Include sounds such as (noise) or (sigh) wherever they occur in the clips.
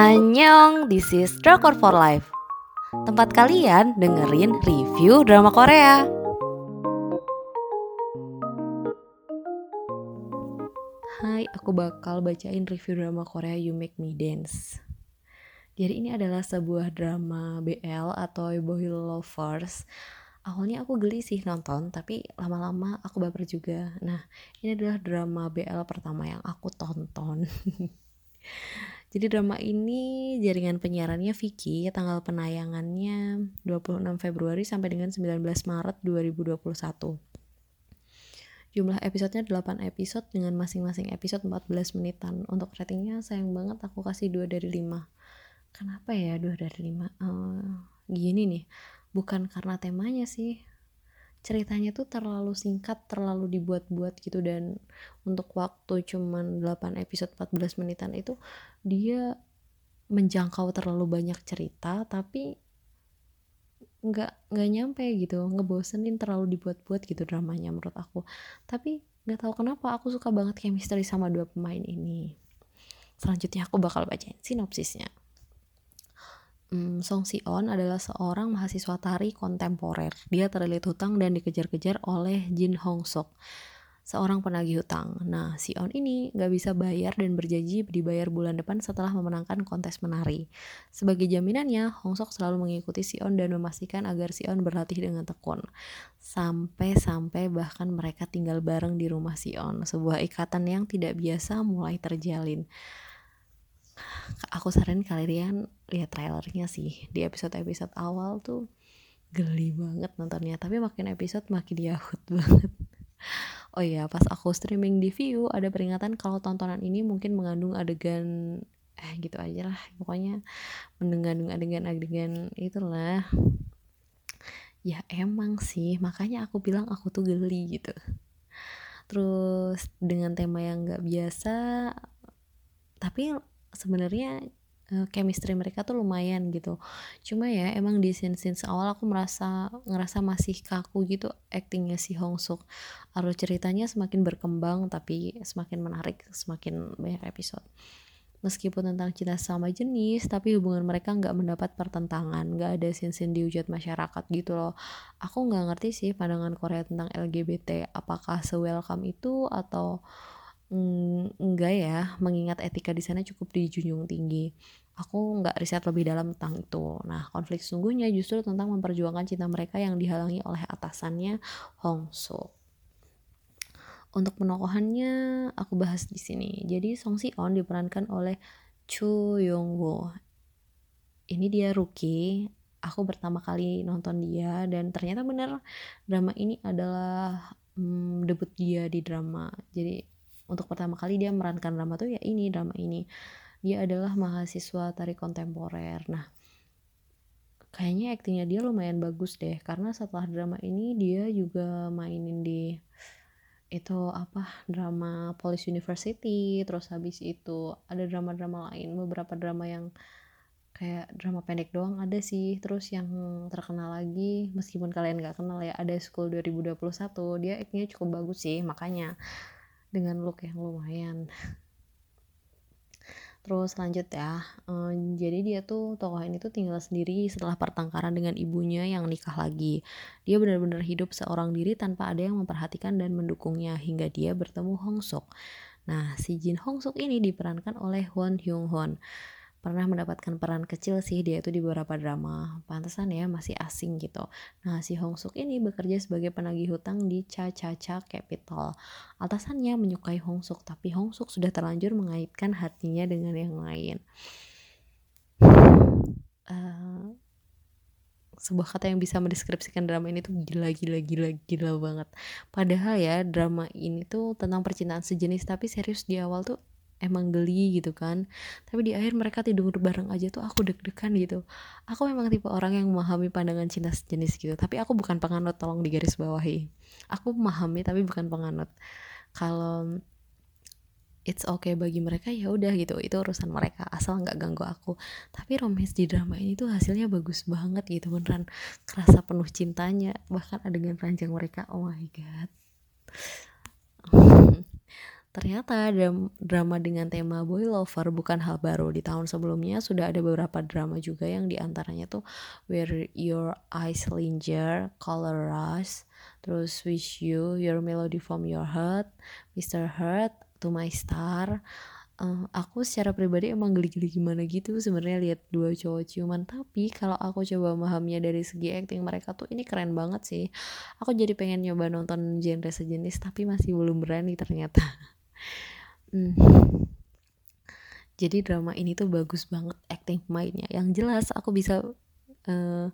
Annyeong, this is Drakor for Life. Tempat kalian dengerin review drama Korea. Hai, aku bakal bacain review drama Korea You Make Me Dance. Jadi ini adalah sebuah drama BL atau Boy Lovers. Awalnya aku geli sih nonton tapi lama-lama aku baper juga. Nah ini adalah drama BL pertama yang aku tonton (laughs) Jadi drama ini jaringan penyiarannya Vicky, tanggal penayangannya 26 Februari sampai dengan 19 Maret 2021. Jumlah episodenya 8 episode dengan masing-masing episode 14 menitan. Untuk ratingnya sayang banget aku kasih 2 dari 5. Kenapa ya 2 dari 5? Uh, eh, gini nih, bukan karena temanya sih, ceritanya tuh terlalu singkat, terlalu dibuat-buat gitu. Dan untuk waktu cuman 8 episode 14 menitan itu dia menjangkau terlalu banyak cerita tapi nggak nggak nyampe gitu. Ngebosenin terlalu dibuat-buat gitu dramanya menurut aku. Tapi nggak tahu kenapa aku suka banget chemistry sama dua pemain ini. Selanjutnya aku bakal bacain sinopsisnya Hmm, Song Si-on adalah seorang mahasiswa tari kontemporer. Dia terlilit hutang dan dikejar-kejar oleh Jin Hong Sok, seorang penagih hutang. Nah, Si-on ini gak bisa bayar dan berjanji dibayar bulan depan setelah memenangkan kontes menari. Sebagai jaminannya, Hong Sok selalu mengikuti Si-on dan memastikan agar Si-on berlatih dengan tekun. Sampai-sampai bahkan mereka tinggal bareng di rumah Si-on. Sebuah ikatan yang tidak biasa mulai terjalin aku saranin kalian lihat trailernya sih. Di episode-episode awal tuh geli banget nontonnya. Tapi makin episode makin yahut (laughs) banget. Oh iya pas aku streaming di view ada peringatan kalau tontonan ini mungkin mengandung adegan eh gitu aja lah. Pokoknya mengandung adegan-adegan itulah. Ya emang sih. Makanya aku bilang aku tuh geli gitu. Terus dengan tema yang gak biasa tapi sebenarnya uh, chemistry mereka tuh lumayan gitu. Cuma ya emang di scene scene awal aku merasa ngerasa masih kaku gitu actingnya si Hong Suk. Alur ceritanya semakin berkembang tapi semakin menarik semakin banyak episode. Meskipun tentang cinta sama jenis tapi hubungan mereka nggak mendapat pertentangan. Nggak ada sin-sin dihujat masyarakat gitu loh. Aku nggak ngerti sih pandangan Korea tentang LGBT apakah se-welcome itu atau Enggak ya, mengingat etika di sana cukup dijunjung tinggi. Aku nggak riset lebih dalam tentang itu. Nah, konflik sungguhnya justru tentang memperjuangkan cinta mereka yang dihalangi oleh atasannya Hong So. Untuk penokohannya aku bahas di sini. Jadi Song Si On diperankan oleh Chu Yong Woo. Ini dia rookie. Aku pertama kali nonton dia dan ternyata bener drama ini adalah hmm, debut dia di drama. Jadi untuk pertama kali dia merankan drama tuh ya ini drama ini. Dia adalah mahasiswa tari kontemporer. Nah kayaknya aktingnya dia lumayan bagus deh karena setelah drama ini dia juga mainin di itu apa drama Police University. Terus habis itu ada drama-drama lain beberapa drama yang kayak drama pendek doang ada sih. Terus yang terkenal lagi meskipun kalian gak kenal ya ada School 2021 dia aktingnya cukup bagus sih makanya dengan look yang lumayan. Terus lanjut ya um, jadi dia tuh tokoh ini tuh tinggal sendiri setelah pertengkaran dengan ibunya yang nikah lagi. Dia benar-benar hidup seorang diri tanpa ada yang memperhatikan dan mendukungnya hingga dia bertemu Hong Sok nah si Jin Hong Sok ini diperankan oleh Hwan Hyung Hon pernah mendapatkan peran kecil sih dia itu di beberapa drama. Pantesan ya masih asing gitu. Nah si Hong Suk ini bekerja sebagai penagih hutang di Cha Cha Cha Capital. Atasannya menyukai Hong Suk tapi Hong Suk sudah terlanjur mengaitkan hatinya dengan yang lain. Uh, sebuah kata yang bisa mendeskripsikan drama ini tuh gila gila gila gila banget. Padahal ya drama ini tuh tentang percintaan sejenis tapi serius di awal tuh emang geli gitu kan. Tapi di akhir mereka tidur bareng aja tuh aku deg-degan gitu. Aku memang tipe orang yang memahami pandangan cinta sejenis gitu. Tapi aku bukan penganut tolong digaris bawahi. Aku memahami tapi bukan penganut. Kalau it's okay bagi mereka ya udah gitu. Itu urusan mereka asal nggak ganggu aku. Tapi romance di drama ini tuh hasilnya bagus banget gitu beneran kerasa penuh cintanya. Bahkan adegan panjang mereka oh my god (laughs) Ternyata drama dengan tema boy lover bukan hal baru. Di tahun sebelumnya sudah ada beberapa drama juga yang di antaranya tuh Where Your Eyes Linger, Color Rush, terus Wish You, Your Melody from Your Heart, Mr. Heart, To My Star. Uh, aku secara pribadi emang geli-geli gimana gitu sebenarnya lihat dua cowok ciuman tapi kalau aku coba memahaminya dari segi acting mereka tuh ini keren banget sih aku jadi pengen nyoba nonton genre sejenis tapi masih belum berani ternyata (laughs) Hmm. Jadi drama ini tuh bagus banget acting pemainnya. Yang jelas aku bisa uh,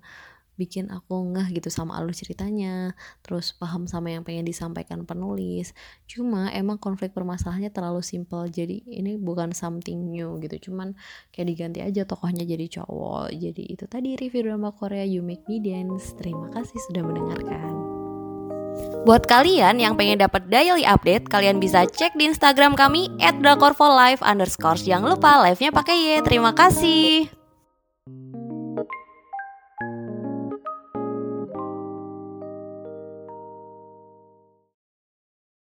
bikin aku ngeh gitu sama alur ceritanya, terus paham sama yang pengen disampaikan penulis. Cuma emang konflik permasalahannya terlalu simpel. Jadi ini bukan something new gitu. Cuman kayak diganti aja tokohnya jadi cowok. Jadi itu tadi review drama Korea You Make Me Dance. Terima kasih sudah mendengarkan. Buat kalian yang pengen dapat daily update, kalian bisa cek di Instagram kami @drakorfolive_. Jangan lupa live-nya pakai Y. Terima kasih.